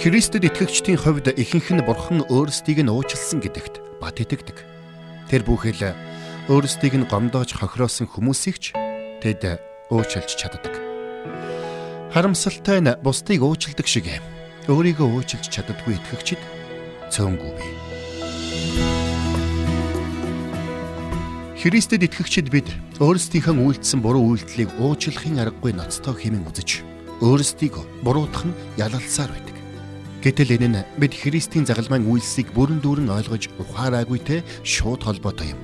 Христэд итгэгчдийн хувьд ихэнх нь Бурхан өөрсдийг нь уучлсан гэдэгт бат итгэдэг. Тэр бүхэл өөрсдийг нь гомдоож хохироосон хүмүүсийг ч тэд уучлж чаддаг. Харамсалтай нь бусдыг уучладаг шиг өөрийгөө уучлж чаддаггүй итгэгчид цөөнгүй бий. Христэд итгэгчид бид өөрсдийнхөө үйлдэлсэн буруу үйлдэлийг уучлахын аргагүй ноцтой хэмээн үзэж өөрсдийгөө буруутгах нь ялалсаар байдаг. Гэтэл энэ нь бид Христийн загалмайн үйлсийг бүрэн дүүрэн ойлгож ухаараагүйтэй шууд холбоотой юм.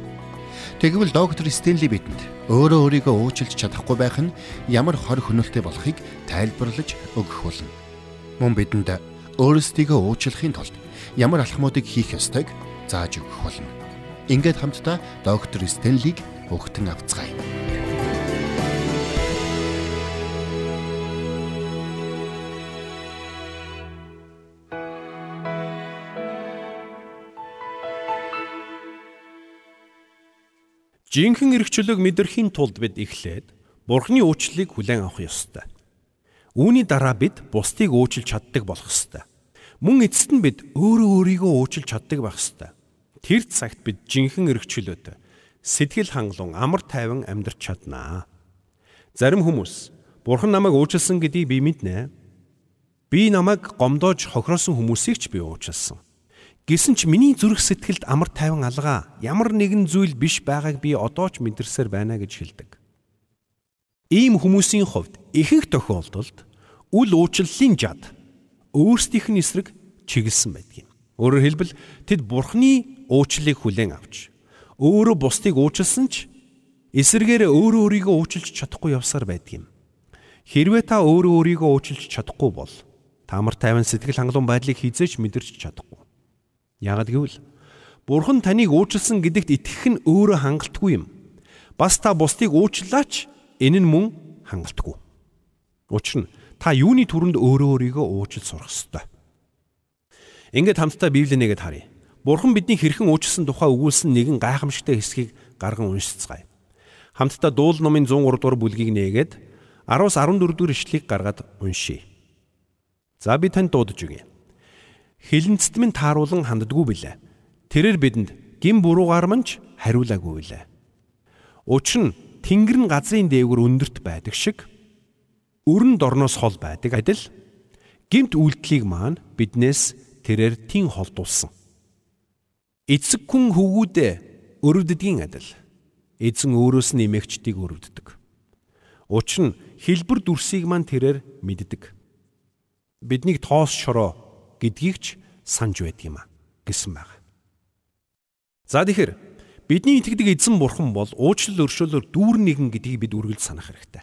Тэгвэл доктор Стенли бидэнд өөрөө өөрийгөө уучлж чадахгүй байх нь ямар хор хөнөөлтэй болохыг тайлбарлаж өгөх болно. Мөн бидэнд өөрсдийгөө уучлахын тулд ямар алхмуудыг хийх ёстойг зааж өгөх болно. Ингээд хамтдаа доктор Стенлиг өгтөн авцгаая. Жинхэнэ эргчлөг мэдрэхийн тулд бид эхлээд Бурхны уучлалыг хүлээн авах ёстой. Үүний дараа бид бусдыг уучлж чаддаг болох ёстой. Мөн эцэст нь бид өөрөө өөрийгөө уучлж чаддаг байх ёстой. Тэр цагт бид жинхэнэ эргчлөөд сэтгэл хангалуун амар тайван амьдрч чаднаа. Зарим хүмүүс Бурхан намайг уучлсан гэдгийг би мэднэ. Би намайг гомдоож хохироосон хүмүүсийг ч би уучлсан. Гэсэн ч миний зүрх сэтгэлд амар тайван алгаа ямар нэгэн зүйл биш байгааг би одоо ч мэдэрсээр байна гэж хэлдэг. Ийм хүмүүсийн хувьд ихэнх тохиолдолд үл уучлалын жад өөрсдийнх нь эсрэг чиглэсэн байдаг юм. Өөрөөр хэлбэл тэд бурхны уучлалыг хүлээн авч өөрөө бусдыг уучлсан ч эсэргээр өөрөө өөрийгөө уучлж чадахгүй явсаар байдаг юм. Хэрвээ та өөрөө өөрийгөө уучлж чадахгүй бол та амар тайван сэтгэл хангалуун байдлыг хизээч мэдэрч чадахгүй. Яагад гэвэл Бурхан таныг уучлсан гэдэгт итгэх нь өөрөө хангалтгүй юм. Бас та бусдыг уучлаач энэ нь мөн хангалтгүй. Учир нь та юуны түрэнд өөрөө өөрийгөө уучлж сурах ёстой. Ингээд хамтдаа Библийг нэгэд харъя. Бурхан бидний хэрхэн уучлсан тухай өгүүлсэн нэгэн гайхамшигтай хэсгийг гарган уншицгаая. Хамтдаа дуул номын 103 дугаар бүлгийг нээгээд 10-аас 14 дугаар ишлэгийг гаргаад уншийе. За би танд дуудаж өгье хилэнцэд минь тааруулан ханддаггүй билээ. Тэрээр бидэнд гин буруугаар манч хариулаагүй билээ. Учир нь Тэнгэр нь газрын дээгүр өндөрт байдаг шиг өрн дорноос хол байдаг адил гимт үйлдлийг маань биднээс тэрээр тин холдуулсан. Эцэг хүн хөвгүүдээ өрөвддгийн адил эзэн өөрөөс нь эмэгчдийг өрөвддөг. Учир нь хэлбэр дүрсийг маань тэрээр мэддэг. Биднийг тоос шороо гэдгийг ч санаж байдаг юм а гэсэн баг. За тэгэхээр бидний итгэдэг эзэн бурхан бол уучлал өршөөлөөр дүүр нэгэн гэдгийг бид үргэлж санах хэрэгтэй.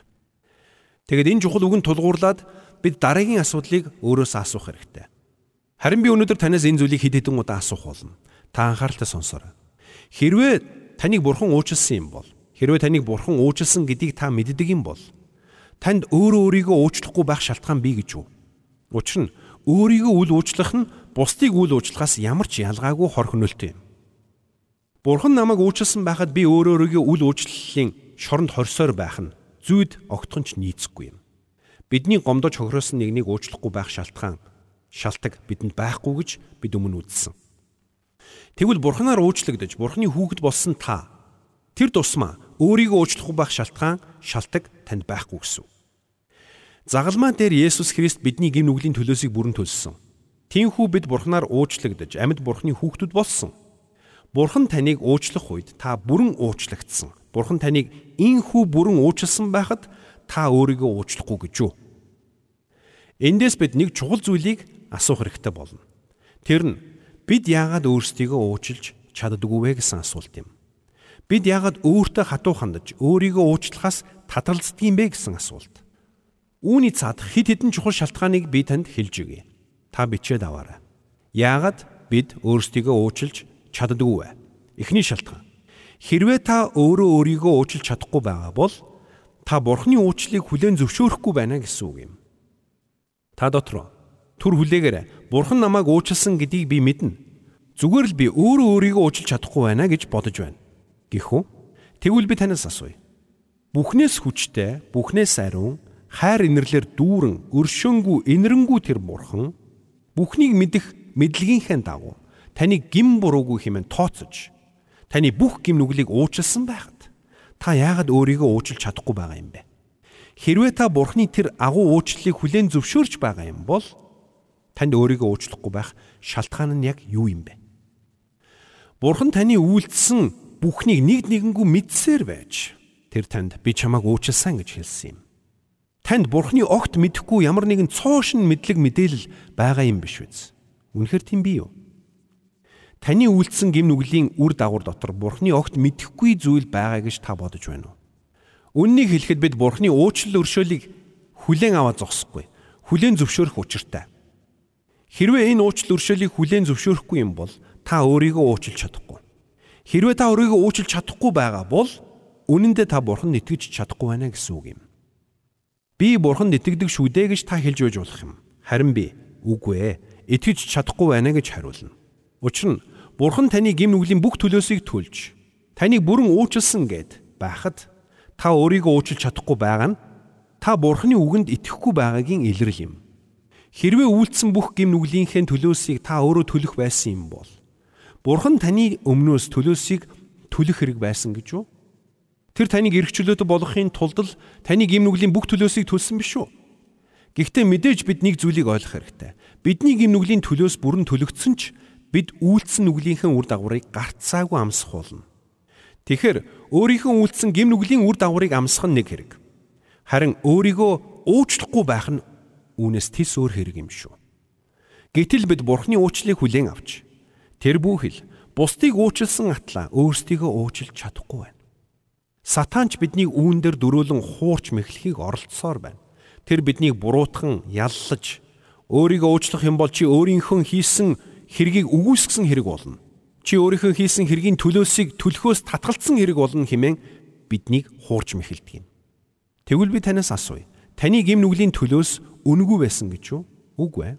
Тэгэд энэ чухал үгэнд тулгуурлаад бид дараагийн асуудлыг өөрөөсөө асуух хэрэгтэй. Харин би өнөөдөр танаас энэ зүйлийг хэд хэдэн удаа асуух болно. Та анхааралтай сонсоорой. Хэрвээ таныг бурхан уучлсан юм бол хэрвээ таныг бурхан уучлсан гэдгийг та мэддэг юм бол танд өөрөө өөрийгөө уучлахгүй байх шалтгаан бий гэж юу? Учир нь өөрийгөө үл уучлах нь бусдыг үл уучлахаас ямар ч ялгаагүй хор хөнөөлтэй юм. Бурхан намайг уучлсан байхад би өөрөө өөрийгөө үл уучлалын шоронд хорсоор байх нь зүйд огтхон ч нийцэхгүй юм. Бидний гомдож хохироосон нэгнийг уучлахгүй байх шалтгаан шалтак бидэнд байхгүй гэж бид өмнө үзсэн. Тэгвэл бурханаар уучлагдж бурханы хүүхэд болсон та тэр тусмаа өөрийгөө уучлахгүй байх шалтгаан шалтак танд байхгүй гэсэн. Загалмаа дээр Есүс Христ бидний гим нүглийн төлөөсийг бүрэн төлсөн. Тинхүү бид Бурханаар уучлагдж амьд Бурханы хүүхдүүд болсон. Бурхан таныг уучлах үед та бүрэн уучлагдсан. Бурхан таныг инхүү бүрэн уучлсан байхад та өөрийгөө уучлахгүй гэж юу? Эндээс бид нэг чухал зүйлийг асуух хэрэгтэй болно. Тэр нь бид яагаад өөрсдийгөө уучлж чаддаггүй вэ гэсэн асуулт юм. Бид яагаад өөртөө хатуу хандаж өөрийгөө уучлахаас татгалздаг юм бэ гэсэн асуулт. Үүний цаад хид хідэн чухал шалтгааныг би танд хэлж өгье. Та бичээд аваарай. Яагаад бид өөрсдийгөө уучлж чаддаггүй вэ? Эхний шалтгаан. Хэрвээ та өөрөө өөрийгөө уучлж чадахгүй байгаа бол та Бурхны уучлалыг хүлээн зөвшөөрөхгүй байна гэсэн үг юм. Та дотор түр хүлээгээрэй. Бурхан намайг уучлсан гэдгийг би мэднэ. Зүгээр л би өөрөө өөрийгөө уучлж чадахгүй байна гэж бодож байна. Гэхүү? Тэгвэл би танаас асууя. Бүхнээс хүчтэй, бүхнээс ариун хайр инэрлэр дүүрэн өршөөнгүй инэрэнгүү тэр бурхан Бүхнийг мэдэх мэдлэгийнхээ дагуу таныг гим буруугүй хэмээн тооцож таны бүх гим нүглийг уучлсан байхад та яагаад өөрийгөө уучлах чадахгүй байгаа юм бэ? Хэрвээ та Бурхны тэр агуу уучлалыг хүлээн зөвшөөрч байгаа юм бол танд өөрийгөө уучлахгүй байх шалтгаан нь яг юу юм бэ? Бурхан таны үйлдэлсэн бүхнийг нэг нэгэнгүү мэдсээр байж тэр танд би чамайг уучлсан гэж хэлсэн юм. Танд Бурхны огт мэдэхгүй ямар нэгэн цоошин мэдлэг мэдээлэл байгаа юм биш үз. Үнэхээр тийм бий юу? Таны үйлдэлсэн гим нүглийн үр дагавар дотор Бурхны огт мэдэхгүй зүйл байгаа гэж та бодож байна уу? Үннийг хэлэхэд бид Бурхны уучлал өршөөлийг хүлээн аваад зогсохгүй. Хүлээн зөвшөөрөх учиртай. Хэрвээ энэ уучлал өршөөлийг хүлээн зөвшөөрөхгүй юм бол та өөрийгөө уучлах чадахгүй. Хэрвээ та өөрийгөө уучлах чадахгүй байгаа бол үнэн дээр та Бурханд итгэж чадахгүй байна гэсэн үг юм. Би бурханд итгэдэг шүү дээ гэж та хэлж байж болох юм. Харин би үгүй ээ. Итгэж чадахгүй байна гэж хариулна. Учир нь бурхан таны гим нүглийн бүх төлөөсийг төлж таныг бүрэн уучлсан гэд байхад та өөрийгөө уучлж чадахгүй байгаа нь та бурханы үгэнд итгэхгүй байгаагийн илрэл юм. Хэрвээ үйлдсэн бүх гим нүглийнхээ төлөөсийг та өөрөө төлөх байсан юм бол бурхан таны өмнөөс төлөөсийг төлөх хэрэг байсан гэж үү? Тэр таныг эргчлөөд болгохын тулд л таны гим нүглийн бүх төлөөсийг төлсөн биш үү? Гэхдээ мэдээж бид нэг зүйлийг ойлгох хэрэгтэй. Бидний гим нүглийн төлөөс бүрэн төлөгдсөн ч бид үйлдсэн нүглийнхээ үр дагаврыг гарцаагүй амсах болно. Тэгэхээр өөрийнхөө үйлдсэн гим нүглийн үр дагаврыг амсах нь нэг хэрэг. Харин өөрийгөө уучлахгүй байх нь үүнээс тис өөр хэрэг юм шүү. Гэтэл бид Бурхны уучлалыг хүлээн авч тэр бүхэл бусдыг уучлсан атлаа өөрсдийгөө уучлж чадахгүй байна. Сатанч биднийг үүн дээр дөрөөлөн хуурч мэхлэхийг оролцсоор байна. Тэр биднийг буруутхан яллаж өөрийгөө уучлах юм бол чи өөрийнхөө хийсэн хэргийг үгүйсгсэн хэрэг болно. Чи өөрийнхөө хийсэн хэргийн төлөөсийг төлөхөөс татгалцсан хэрэг болно хэмээн биднийг хуурч мэхэлдэг юм. Тэгвэл би танаас асууя. Таны гим нүглийн төлөөс үнэгүй байсан гэж үү? Үгүй ээ.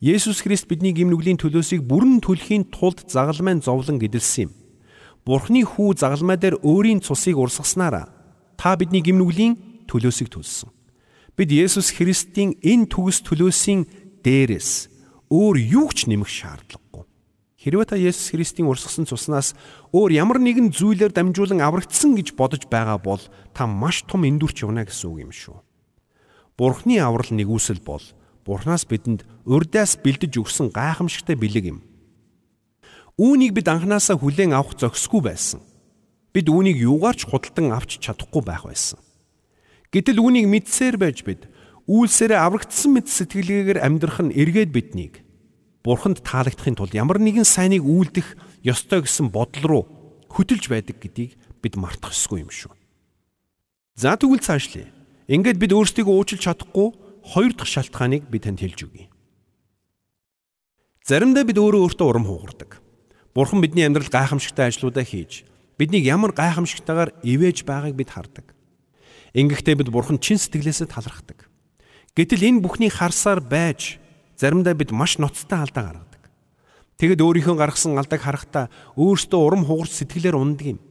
Есүс Христ бидний гим нүглийн төлөөсийг бүрэн төлөхийн тулд загалмайн зовлон гэдэлсэн юм. Бурхны хүү загалмай дээр өөрийн цусыг урсгаснараа та бидний гимнүглийн төлөөсийг төлсөн. Бид Есүс Христийн энэ төгс төлөөсийн дээрээс өөр юу ч нэмэх шаардлагагүй. Хэрвээ та Есүс Христийн урсгасан цуснаас өөр ямар нэгэн зүйлээр дамжуулан аврагдсан гэж бодож байгаа бол та маш том эндүрч явна гэсэн үг юм шүү. Бурхны аврал нэгүсэл бол Бурханаас бидэнд урдаас бэлдэж өгсөн гайхамшигтай бэлэг юм. Үүнийг бид анханасаа хүлээн авах зохисгүй байсан. Бид үүнийг юугаар ч худалдан авч чадахгүй байх байсан. Гэтэл үүнийг мэдсээр байж бид үйлсээрээ аврагдсан мэт сэтгэлгээгээр амьдрах нь эргээд биднийг Бурханд таалагдахын тулд ямар нэгэн сайныг үйлдэх ёстой гэсэн бодол руу хөтөлж байдаг гэдгийг бид мартах ёсгүй юм шүү. За тэгвэл цаашлие. Ингээд бид өөрсдийгөө уучлж чадахгүй хоёр дахь шалтгааныг би танд хэлж өгье. Заримдаа бид өөрөө өөртөө урам хугардаг. Бурхан бидний амьдралд гайхамшигтай ажлуудаа хийж биднийг ямар гайхамшигтайгаар ивэж байгааг бид хардаг. Ингэхдээ бид Бурхан чин сэтгэлээсээ талархдаг. Гэтэл энэ бүхний харсаар байж заримдаа бид маш ноцтой алдаа гаргадаг. Тэгэд өөрийнхөө гаргасан алдааг харахтаа өөртөө урам хугарч сэтгэлээр ундаг юм.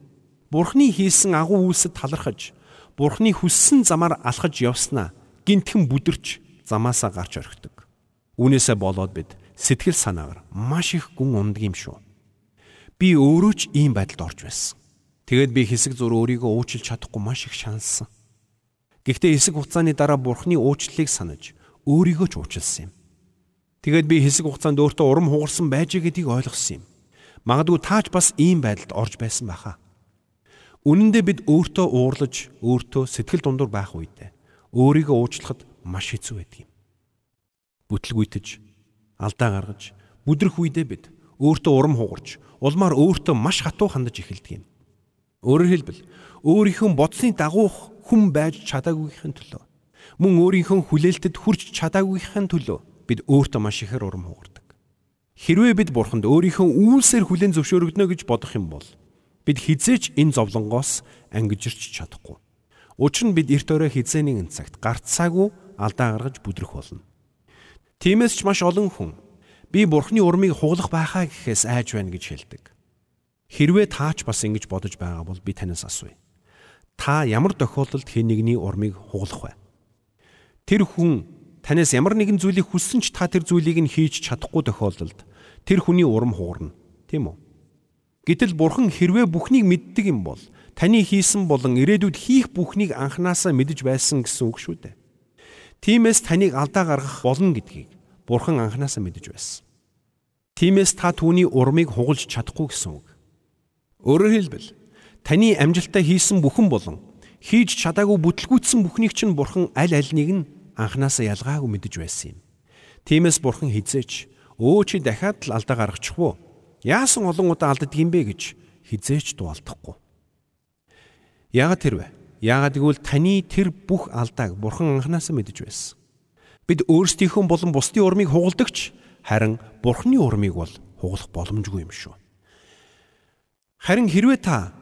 Бурхны хийсэн агуу үйлсэд талархаж, Бурхны хүссэн замаар алхаж явснаа гинтхэн бүдэрч замаасаа гарч орхидог. Үүнээсээ болоод бид сэтгэл санаагаар маш их гүн ундаг юм шүү. Би өөрөө ч ийм байдалд орж байсан. Тэгээд би хэсэг зур өөрийгөө уучлж чадахгүй маш их шаналсан. Гэхдээ хэсэг хугацааны дараа Бурхны уучлалыг санаж өөрийгөө ч уучлсан юм. Тэгээд би хэсэг хугацаанд өөртөө урам хугарсан байж гэдгийг ойлгосон юм. Магадгүй таач бас ийм байдалд орж байсан байхаа. Үнэн дээр бид өөртөө уурлаж, өөртөө сэтгэл дундуур байх үедээ өөрийгөө уучлахад маш хэцүү байдаг юм. Бүтлгүйтэж, алдаа гаргаж, бүдрэх үедээ бид өөртөө урам хугарч, улмаар өөртөө маш хатуу хандаж эхэлдэг юм. Өөрөөр хэлбэл өөрийнхөө бодсны дагуу хүн байж чадаагүйхийн төлөө мөн өөрийнхөө хүлээлтэд хүрч чадаагүйхийн төлөө бид өөртөө маш ихээр урам хугардаг. Хэрвээ бид бурханд өөрийнхөө үйлсээр хүлээн зөвшөөрөгдөнө гэж бодох юм бол бид хизээч энэ зовлонгоос ангижирч чадахгүй. Учир нь бид эрт өрөө хизээний цагт гарцаагүй алдаа гаргаж бүдрэх болно. Тиймээс ч маш олон хүн би бурхны урмыг хуглах байхаа гэхээс айж байна гэж хэлдэг. Хэрвээ таач бас ингэж бодож байгаа бол би танаас асууя. Та ямар тохиолдолд хэн нэгний урмыг хуглах вэ? Тэр хүн танаас ямар нэгэн зүйлийг хүссэн ч та тэр зүйлийг нь хийж чадахгүй тохиолдолд тэр хүний урам хуурна. Тийм үү? Гэтэл бурхан хэрвээ бүхнийг мэддэг юм бол таны хийсэн болон ирээдүйд хийх бүхнийг анханасаа мэдэж байсан гэсэн үг шүү дээ. Тиймээс таныг алдаа гаргах болно гэдгийг бурхан анханасаа мэдэж байсан. Тиймээс та түүний урмыг хугалж чадахгүй гэсэн үг. Өөрөөр хэлбэл таны амжилтаа хийсэн бүхэн болон хийж чадаагүй бүтлгүүцсэн бүхнийг чинь бурхан аль альнийг нь анханасаа ялгаагүй мэдэж байсан юм. Тиймээс бурхан хизээч өө чи дахиад л алдаа гаргачих уу? Яасан олон удаа алддаг юм бэ гэж хизээч дуалдахгүй. Яагаад тэр вэ? Яагаад гэвэл таны тэр бүх алдааг бурхан анханасаа мэдэж байсан. Бид өөрсдийнхөө болон бусдын урмыг хугалдагч харин бурханы урмыг бол хугалах боломжгүй юм шүү. Харин хэрвээ та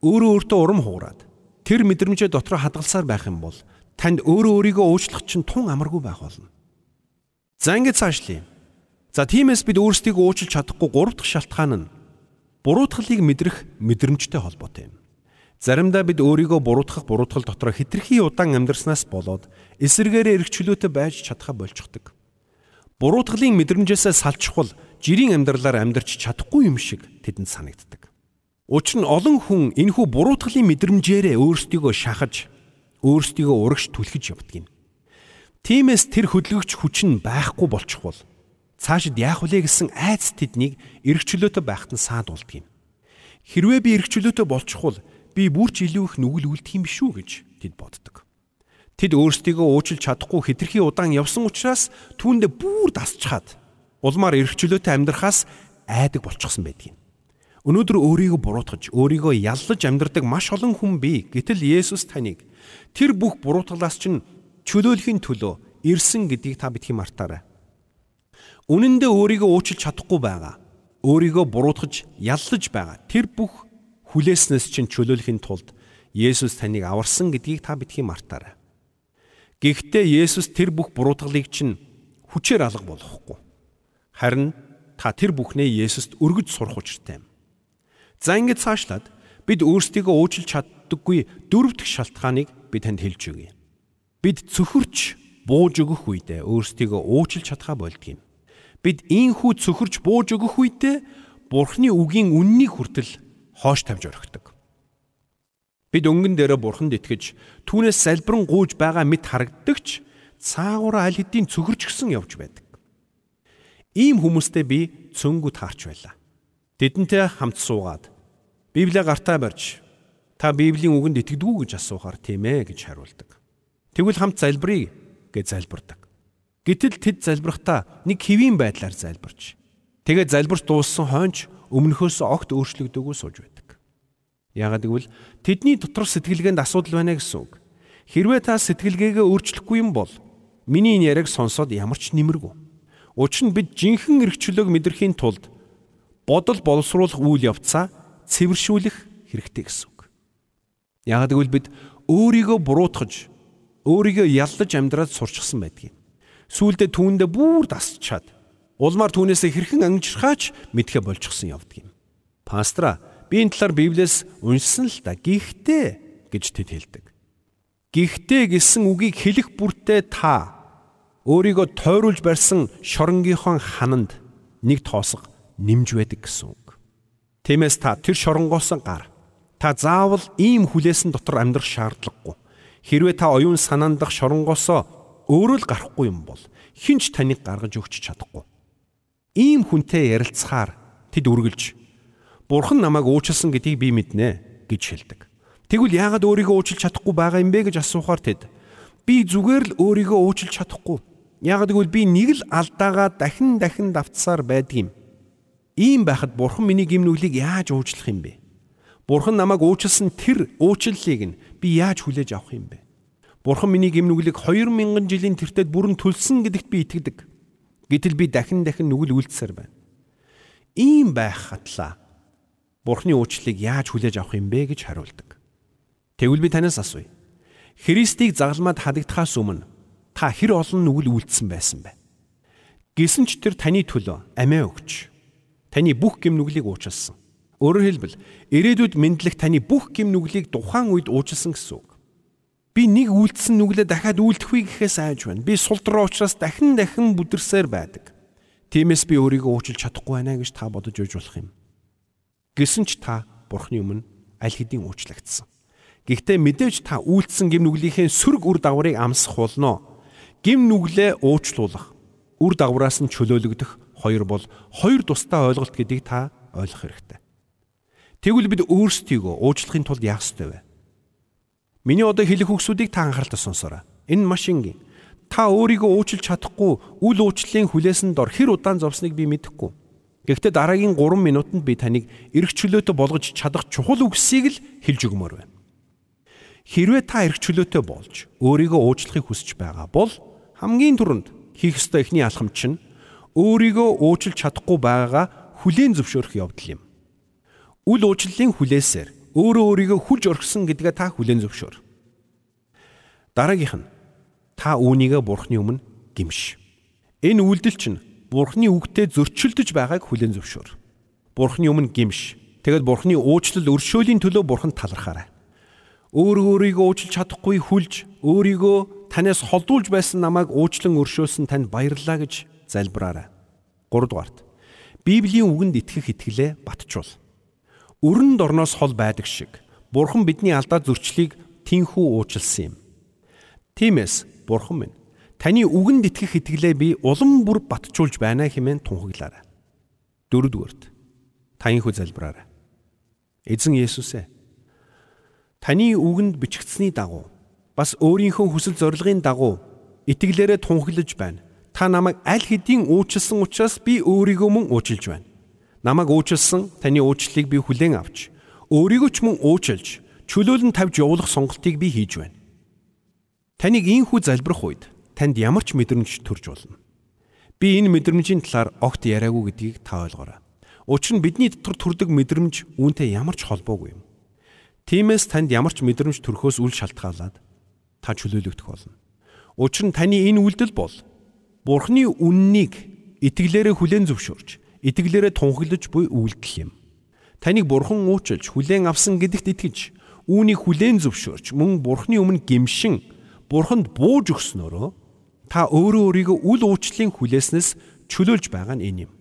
өөрөө өөртөө урам хугараад тэр мэдрэмжээ дотроо хадгалсаар байх юм бол танд өөрөө өөрийгөө уучлах чинь тун амаргүй байх болно. За ингэж цаашлие. За тиймээс бид өөрсдийгөө уучлах чадахгүй гурав дахь шалтгаан нь буруутгалыг мэдрэх мэдрэмжтэй холбоотой юм. Заримдаа бид өөрийгөө буруутгах буруутгал дотор хитрхи удаан амьдрснаас болоод эсэргээрээ эргчлөөтэй байж чадхаа болчихдог. Буруутгалын мэдрэмжээсээ салчихвал жирийн амьдралаар амьдарч чадахгүй юм шиг тэдэнд санагддаг. Учир нь олон хүн энэхүү буруутгалын мэдрэмжээрээ өөрсдийгөө шахаж, өөрсдийгөө урагш түлхэж явдаг юм. Тиймээс тэр хөдөлгөгч хүч нь байхгүй болчихвол цаашид яах вүлээ гэсэн айц тэднийг эргчлөөтэй байхад нь саадуулдаг юм. Хэрвээ би эргчлөөтэй болчихвол би бүр ч илүү их нүгэл үлдэх юм биш үү гэж тэд боддог. Тэд өөрсдийгөө уучлж чадахгүй хитрхи удаан явсан учраас түүндээ бүр дасчхаад улмаар эргчлөөтэй амьдрахаас айдаг болчихсон байдгийг. Өнөөдөр өөрийгөө буруутгаж, өөрийгөө яллаж амьдрдаг маш олон хүн бий. Гэтэл Есүс таныг тэр бүх буруутгалаас чинь чөлөөлөхийн төлөө ирсэн гэдгийг та бидхи мартаарай. Үнэн дээр өөрийгөө уучлж чадахгүй байгаа. Өөрийгөө буруутгаж, яллаж байгаа. Тэр бүх хүлээснээс чинь чөлөөлөхийн тулд Есүс таныг аварсан гэдгийг та бидхи мартаарай. Гэхдээ Есүс тэр бүх буруутгалыг чинь хүчээр алга болохгүй. Харин та тэр бүхнээ Есүст өргөж сурах учиртай юм. За ингэж цаашлаад бид өөрсдийгөө уучлж чаддаггүй дөрөв дэх шалтгааныг би танд хэлж өгье. Бид цөхөрч бууж өгөх үедээ өөрсдийгөө уучлж чадхаа болдгийм. Бид ийхүү цөхөрч бууж өгөх үедээ Бурхны үгийн үннийг хүртэл хоош тавьж орхидог. Бид өнгөн дээрээ Бурханд итгэж түүнээс салбирэн гууж байгаа мэт харагддагч цаагаараа аль хэдийн цөхөрч гисэн явж байдаг. Ийм хүмүүстэй би цөнгүү таарч байлаа. Тэдэнтэй хамт суугаад Библийг гартаа барьж та Библийн үгэнд итгэдэггүй гэж асуухаар тийм ээ гэж хариулдаг. Тэгвэл хамт залбирая гэж залбирдаг. Гэтэл тэд залбирахдаа нэг хэвийн байдлаар залбирч тэгээд залбирч дууссан хойно өмнөхөөс огт өөрчлөгдөөгүй сууж байдаг. Яагаад гэвэл тэдний дотор сэтгэлгээнд асуудал байна гэсэн үг. Хэрвээ та сэтгэлгээгээ өөрчлөхгүй юм бол миний энэ яриаг сонсоод ямар ч нэмэргүй. Учир нь бид жинхэнэ эргчлөөг мэдрэхийн тулд бодол боловсруулах үйл явцаа цэвэршүүлэх хэрэгтэй гэсэн үг. Яг гэвэл бид өөрийгөө буруутгаж, өөрийгөө яллаж амьдраад сурчсан байдгийг. Сүүлдээ түүндээ бүр дасчаад улмаар түүнээсээ хэрхэн ангижрахаач мэдхэ болчихсон явдаг юм. Пастора би энэ талаар Библиэс уншсан л да. Гэхдээ гэж тэд хэлдэг. Гэхдээ гэсэн үгийг хэлэх бүртээ та өөрийгөө тойруулж барьсан шоронгийнхоо хананд нэг тоосго нэмж байдаг гэсэн үг. Тиймээс та тэр шоронгоос гар. Та заавал ийм хүлээсэн дотор амьдрах шаардлагагүй. Хэрвээ та оюун санаандах шоронгоос өөрөө л гарахгүй юм бол хинч таныг гаргаж өгч чадахгүй. Ийм хүнтэй ярилцахаар тэд үргэлж Бурхан намайг уучлсан гэдгийг би мэднэ гэж хэлдэг. Тэгвэл яагаад өөрийгөө уучлж чадахгүй байгаа юм бэ гэж асуухаар тэд би зүгээр л өөрийгөө уучлж чадахгүй. Яагаад гэвэл би нэг л алдаагаа дахин дахин давтсаар байдгийм. Ийм байхад Бурхан миний гимнүглийг яаж уучлах юм бэ? Бурхан намайг уучлсан тэр уучлалыг нь би яаж хүлээж авах юм бэ? Бурхан миний гимнүглийг 2000 жилийн тэртет бүрэн төлсөн гэдэгт би итгэдэг. Гэтэл би дахин дахин нүгэл үйлдсээр байна. Ийм байх хатлаа Бурханы уучлалыг яаж хүлээж авах юм бэ гэж хариулдаг. Тэгвэл би танаас асууя. Христийг загалмаад хадагдахаас өмнө та хэр олон нүгэл үйлдсэн байсан бэ? Гэсэн ч тэр таны төлөө амиа өгч таны бүх гим нүглийг уучлсан. Өөрөөр хэлбэл ирээдүйд мэдлэх таны бүх гим нүглийг тухайн үед уучлсан гэсэн үг. Би нэг үйлдэлсэн нүглээ дахиад үйлдэхгүй гэхээс айж байна. Би сулдраа учраас дахин дахин бүдэрсээр байдаг. Тиймээс би өөрийгөө уучлах чадахгүй байна гэж та бодож үйж болох юм. Гэсэн ч та Бурхны өмнө аль хэдийн уучлагдсан. Гэхдээ мэдээж та үйлдэлсэн гим нүглийнхээ сөрөг үр дагаврыг амсах болно. Гим нүглээ уучлуулах, үр дагавраас нь чөлөөлөгдөх хоёр бол хоёр тусдаа ойлголт гэдгийг та ойлгох хэрэгтэй. Тэгвэл бид өөрсдийгөө уучлахын тулд яах ёстой вэ? Миний одоо хэлэх үгсүүдийг та анхааралтай сонсоорой. Энэ маш энгийн. Та өөрийгөө уучлж чадахгүй үл уучлалын хүлээсэн дор хэр удаан зовсныг би мэдэхгүй. Гэхдээ дараагийн 3 минутанд би таныг эрх чөлөөтэй болгож чадах чухал үгсийг л хэлж өгмөр байна. Хэрвээ та эрх чөлөөтэй болж өөрийгөө уучлахыг хүсэж байгаа бол хамгийн түрүүнд хийх ёстой эхний алхам чинь өөрийгөө уучлж чадахгүй байгаагаа хүлээн зөвшөөрөх явдал юм. Үл уучлалын хүлээсээр өөрөө өөрийгөө хүлж орхисон гэдгээ та хүлээн зөвшөөр. Дараагийнх нь та үүнийгээ бурхны өмнө гимш. Энэ үйлдэл чинь бурхны үгтэй зөрчилдөж байгааг хүлээн зөвшөөр. Бурхны өмнө гимш. Тэгэд бурхны уучлал өршөөлийн төлөө бурханд талархаарай. Өөр өөрийгөө уучлж чадахгүй хүлж өөрийгөө танаас холдуулж байсан намайг уучлан өршөөсөн танд баярлалаа гэж залбираарай. 3 дугаарт Библийн үгэнд итгэх итгэлээ батжуул өрөнд орноос хол байдаг шиг Бурхан бидний алдаа зөрчлийг тинхүү уучлсан юм. Тиймээс Бурхан минь таны үгэнд итгэх итгэлээ би улам бүр батжуулж байна хэмээн тунхаглаарай. Дөрөвдүгээрт таянхүү залбираарай. Эзэн Есүс ээ таны үгэнд бичигдсэний дагуу бас өөрийнхөө хүсэл зорилгын дагуу итгэлээрээ тунхаглаж байна. Та намайг аль хэдийн уучлсан учраас би өөрийгөө мөн уучлж байна. Намайг уучлсан таны уучлалыг би хүлээн авч өөрийгөө ч мөн уучлж чөлөөлөн тавьж явуулах сонголтыг би хийж байна. Таныг ийхүү залбирах үед танд ямар ч мэдрэмж төрж болно. Би энэ мэдрэмжийн талаар огт яриаггүй гэдгийг та ойлгоорой. Учир нь бидний дотор төрдөг мэдрэмж үүнтэй ямар ч холбоогүй юм. Тиймээс танд ямар ч мэдрэмж төрхөөс үл шалтгаалаад та чөлөөлөгдөх болно. Учир нь таны энэ үйлдэл бол Бурхны үннийг итгэлээрээ хүлээн зөвшөөрч итгэлээрээ тунхаглаж буй үйлдэл юм. Таныг бурхан уучлж хүлээн авсан гэдэгт итгэж үүнийг хүлээн зөвшөөрч мөн бурханы өмнө гимшин бурханд бууж өгснөөрөө та өөрөө өөрийгөө үл уучлалын хүлээснээс чөлөөлж байгаа нь энэ юм.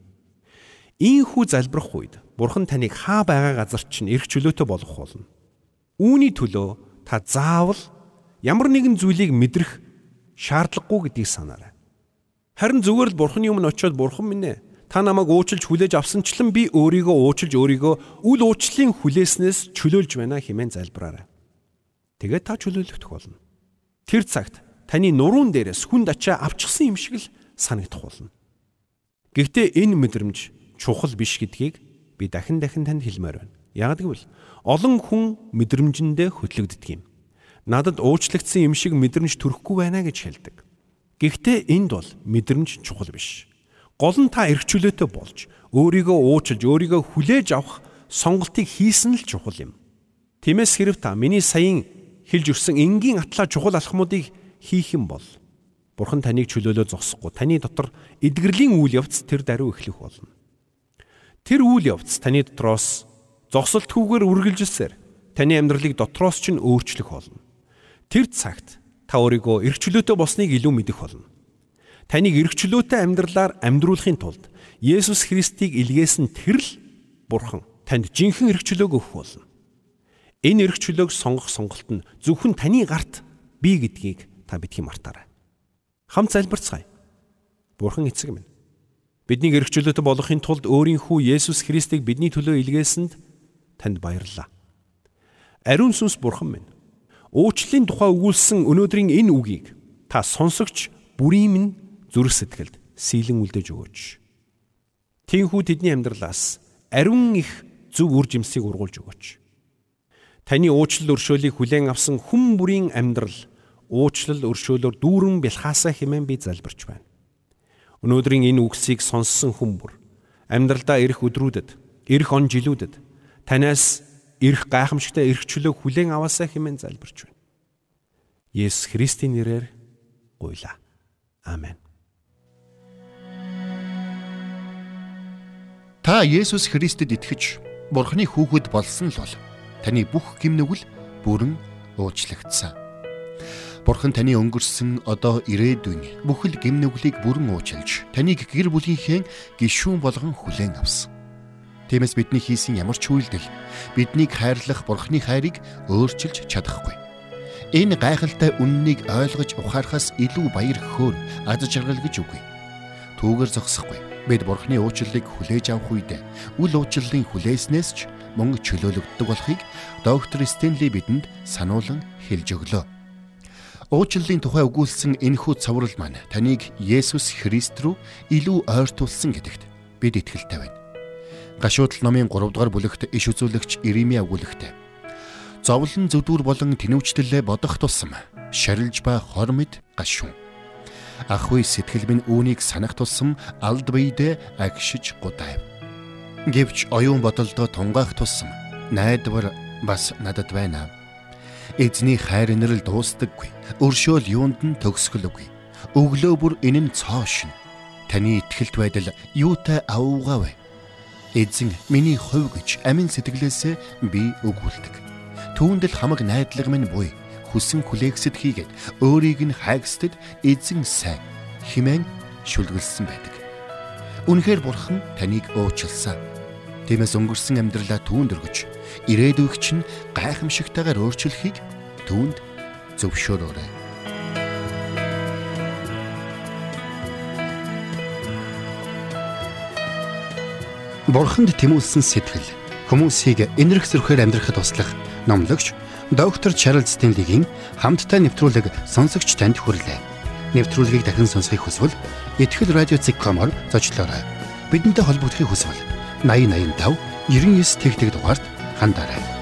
Ийхүү залбирах үед бурхан таныг хаа байгаа газар чинь эрх чөлөөтэй болгох болно. Үүний төлөө та заавал ямар нэгэн зүйлийг мэдрэх шаардлагагүй гэдгийг санаарай. Харин зүгээр л бурханы өмнө очиод бурхан минь ээ Та намайг уучлж хүлээж авсанчлан би өөрийгөө уучлж өөрийгөө үл уучлалын хүлээснээс чөлөөлж байна хэмээн залбираарай. Тэгээд та чөлөөлөгдөх болно. Тэр цагт таны нуруунд дээрээс хүнд ачаа авчихсан юм шиг л санагдах болно. Гэхдээ энэ мэдрэмж чухал биш гэдгийг би дахин дахин танд хэлмээр байна. Яг гэвэл олон хүн мэдрэмжэндээ хөтлөгддөг юм. Надад уучлагдсан юм шиг мэдрэмж төрөхгүй байна гэж хэлдэг. Гэхдээ энд бол мэдрэмж чухал биш. Гол нь та эргчүүлээтэй болж өөрийгөө уучлж өөрийгөө хүлээж авах сонголтыг хийсэн л чухал юм. Тиймээс хэрв та миний саяын хэлж өгсөн энгийн атлаа чухал алхмуудыг хийх юм бол Бурхан таныг чөлөөлөө зогсохгүй таны дотор эдгэрлийн үйл явц тэр даруй эхлэх болно. Тэр үйл явц таны дотроос зогсолтгүйгээр үргэлжилсээр таны амьдралыг дотроос ч нь өөрчлөх болно. Тэр цагт та өөрийгөө эргчлөөтэй болсныг илүү мэдэх болно таныг эргчлөөтэй амьдралаар амьдруулахын тулд Есүс Христийг илгээсэн тэр л Бурхан танд жинхэнэ эргчлөөг өгөх болно. Энэ эргчлөөг сонгох сонголт нь зөвхөн таны гарт бий гэдгийг та битгий мартаарай. Хамт залбирцгаая. Бурхан эцэг минь. Бидний эргчлөөтэй болохын тулд өөрийнхөө Есүс Христийг бидний төлөө илгээсэнд танд баярлалаа. Ариун сүнс Бурхан минь. Уучлалын тухай өгүүлсэн өнөөдрийн энэ үгийг та сонсогч бүрийн минь зүрх сэтгэлд сийлэн үлдээж өгөөч. Тинхүү тэдний амьдралаас ариун их зөв үр жимсийг ургуулж өгөөч. Таны уучлал өршөөлийг хүлээн авсан хүн бүрийн амьдрал уучлал өршөөлөөр дүүрэн бэлхаасаа хэмээн би залбирч байна. Өнөөдрийн энэ үгсийг сонссон хүн бүр амьдралдаа ирэх өдрүүдэд, ирэх он жилүүдэд танаас ирэх гайхамшигтай эрх чөлөө хүлээн аваасаа хэмээн залбирч байна. Есүс Христийн нэрээр гуйла. Амен. Та Есүс Христэд итгэж Бурхны хүүхэд болсон л бол таны бүх гимнүгэл бүрэн уучлагдсан. Бурхан таны өнгөрсөн одоо ирээдүйн бүхэл гэм нүглийг бүрэн уучлж, таныг гэр бүлийнхээ гишүүн болгон хүлээн авсан. Тиймээс бидний хийсэн ямар ч үйлдэл биднийг хайрлах Бурханы хайрыг өөрчилж чадахгүй. Энэ гайхалтай үннийг ойлгож ухаарахаас илүү баяр хөөр аз жаргал гэж үгүй. Түүгээр зогсохгүй. Бид Бурханы уучлалыг хүлээж авах үед үл уучлалын хүлээснээс ч мөн чөлөөлөгддөг болохыг доктор Стенли бидэнд сануулan хэлж өглөө. Уучлалын тухай өгүүлсэн энэхүү цоврал маань таныг Есүс Христ рүү илүү ойртуулсан гэдэгт бид итгэлтэй байна. Гашуудлал номын 3 дугаар бүлэгт иш үзүүлэгч Иремья өгүүлэгтээ зовлон зүдүр болон тэнүүчтэлээ бодох тусам шарилж ба хормид гашуун. Ахуй сэтгэл минь үүнийг санах тусам алд биедээ агшиж гудайв. Гэвч оюун бодолдоо тунгаах тусам найдвар бас надад байна Эзний хайр инрэл дуустдаггүй. Өршөөл юунд нь төгсгөлгүй. Өглөө бүр энэ нь цоошин. Таны ихтгэлт байдал юутай авуугаа вэ? Эзэн миний хувь гэж амин сэтгэлээсээ би өгүүлдэг. Түүнд л хамаг найдлага минь буй. Хүсэн хүлээксэд хийгээд өөрийг нь хайгсдад эзэн сайн химэн шүлгэлсэн байдаг. Үнэхээр бурхан таныг уучлсан. Тиймээс өнгөрсөн амьдралаа түүнд өргөж ирээдүйг чинь гайхамшигтайгаар өөрчлөхийг түүнд зөвшөөрөөрэй. Бурханд тэмүүлсэн сэтгэл хүмүүсийг энэрх зөрхөөр амьдрахад туслах номлогч доктор Чарлз Стенлигийн хамттай нэвтрүүлэг сонсогч танд хүрэлээ. Нэвтрүүлгийг дахин сонсохыг хүсвэл ихтгэл радиоцик.com-оор зочлоорой. Бидэнтэй холбогдохыг хүсвэл 8085 99 тэгтэг дугаард хандаарай.